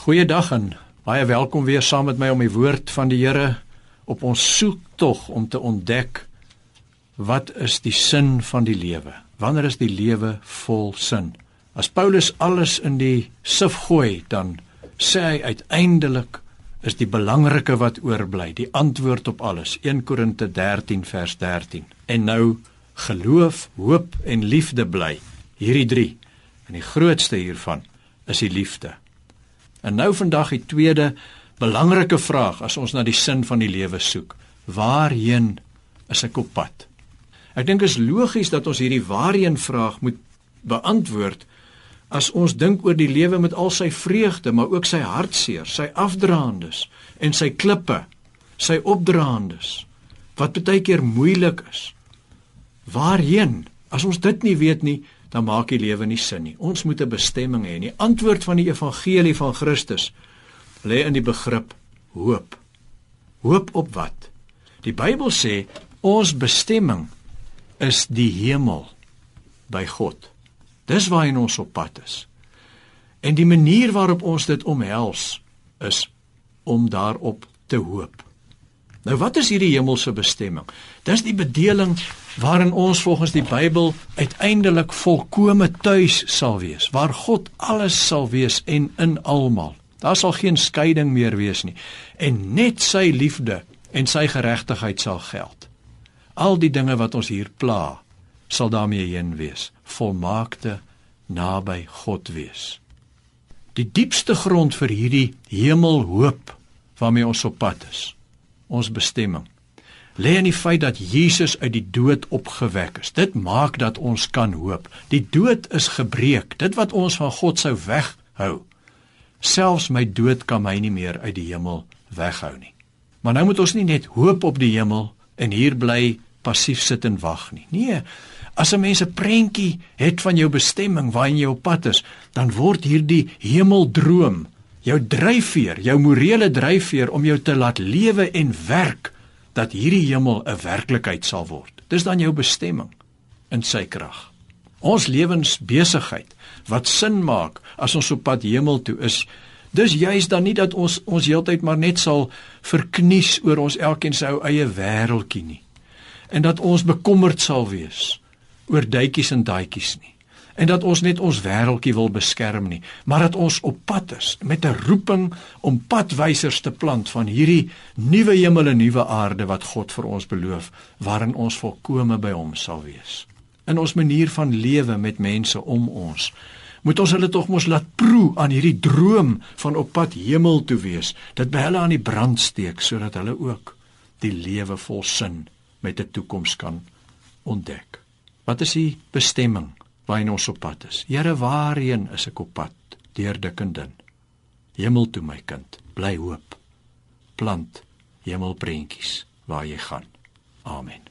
Goeiedag en baie welkom weer saam met my om die woord van die Here op ons soektog om te ontdek wat is die sin van die lewe? Wanneer is die lewe vol sin? As Paulus alles in die sif gooi, dan sê hy uiteindelik is die belangrike wat oorbly, die antwoord op alles. 1 Korinte 13 vers 13. En nou geloof, hoop en liefde bly. Hierdie 3. En die grootste hiervan is die liefde. En nou vandag die tweede belangrike vraag as ons na die sin van die lewe soek. Waarheen is ek op pad? Ek dink is logies dat ons hierdie waarheen vraag moet beantwoord as ons dink oor die lewe met al sy vreugde, maar ook sy hartseer, sy afdraandes en sy klippe, sy opdraandes wat baie keer moeilik is. Waarheen? As ons dit nie weet nie, dan maak die lewe nie sin nie. Ons moet 'n bestemming hê. Die antwoord van die evangelie van Christus lê in die begrip hoop. Hoop op wat? Die Bybel sê ons bestemming is die hemel by God. Dis waarheen ons op pad is. En die manier waarop ons dit omhels is om daarop te hoop. Nou wat is hierdie hemelse bestemming? Dis die bedeling waarin ons volgens die Bybel uiteindelik volkome tuis sal wees, waar God alles sal wees en in almal. Daar sal geen skeiding meer wees nie en net sy liefde en sy geregtigheid sal geld. Al die dinge wat ons hier pla, sal daarmee heen wees, volmaakte naby God wees. Die diepste grond vir hierdie hemelhoop waarmee ons op pad is, ons bestemming lê in die feit dat Jesus uit die dood opgewek is. Dit maak dat ons kan hoop. Die dood is gebreek. Dit wat ons van God sou weghou. Selfs my dood kan my nie meer uit die hemel weghou nie. Maar nou moet ons nie net hoop op die hemel en hier bly passief sit en wag nie. Nee. As 'n mens 'n prentjie het van jou bestemming waarheen jy op pad is, dan word hierdie hemeldroom jou dryfveer, jou morele dryfveer om jou te laat lewe en werk dat hierdie hemel 'n werklikheid sal word. Dis dan jou bestemming in sy krag. Ons lewensbesigheid wat sin maak as ons op pad hemel toe is, dis juis dan nie dat ons ons heeltyd maar net sal verknies oor ons elkeen se ou eie wêreldjie nie. En dat ons bekommerd sal wees oor duitjies en daadjies nie en dat ons net ons wêreldjie wil beskerm nie, maar dat ons op pad is met 'n roeping om padwysers te plant van hierdie nuwe hemel en nuwe aarde wat God vir ons beloof, waarin ons volkome by hom sal wees. In ons manier van lewe met mense om ons moet ons hulle tog mos laat proe aan hierdie droom van op pad hemel toe wees, dit by hulle aan die brand steek sodat hulle ook die lewe vol sin met 'n toekoms kan ontdek. Wat is die bestemming waarheen ons op pad is. Here, waarheen is ek op pad? Deur dik en dun. Hemel toe my kind, bly hoop. Plant hemelprentjies waar jy gaan. Amen.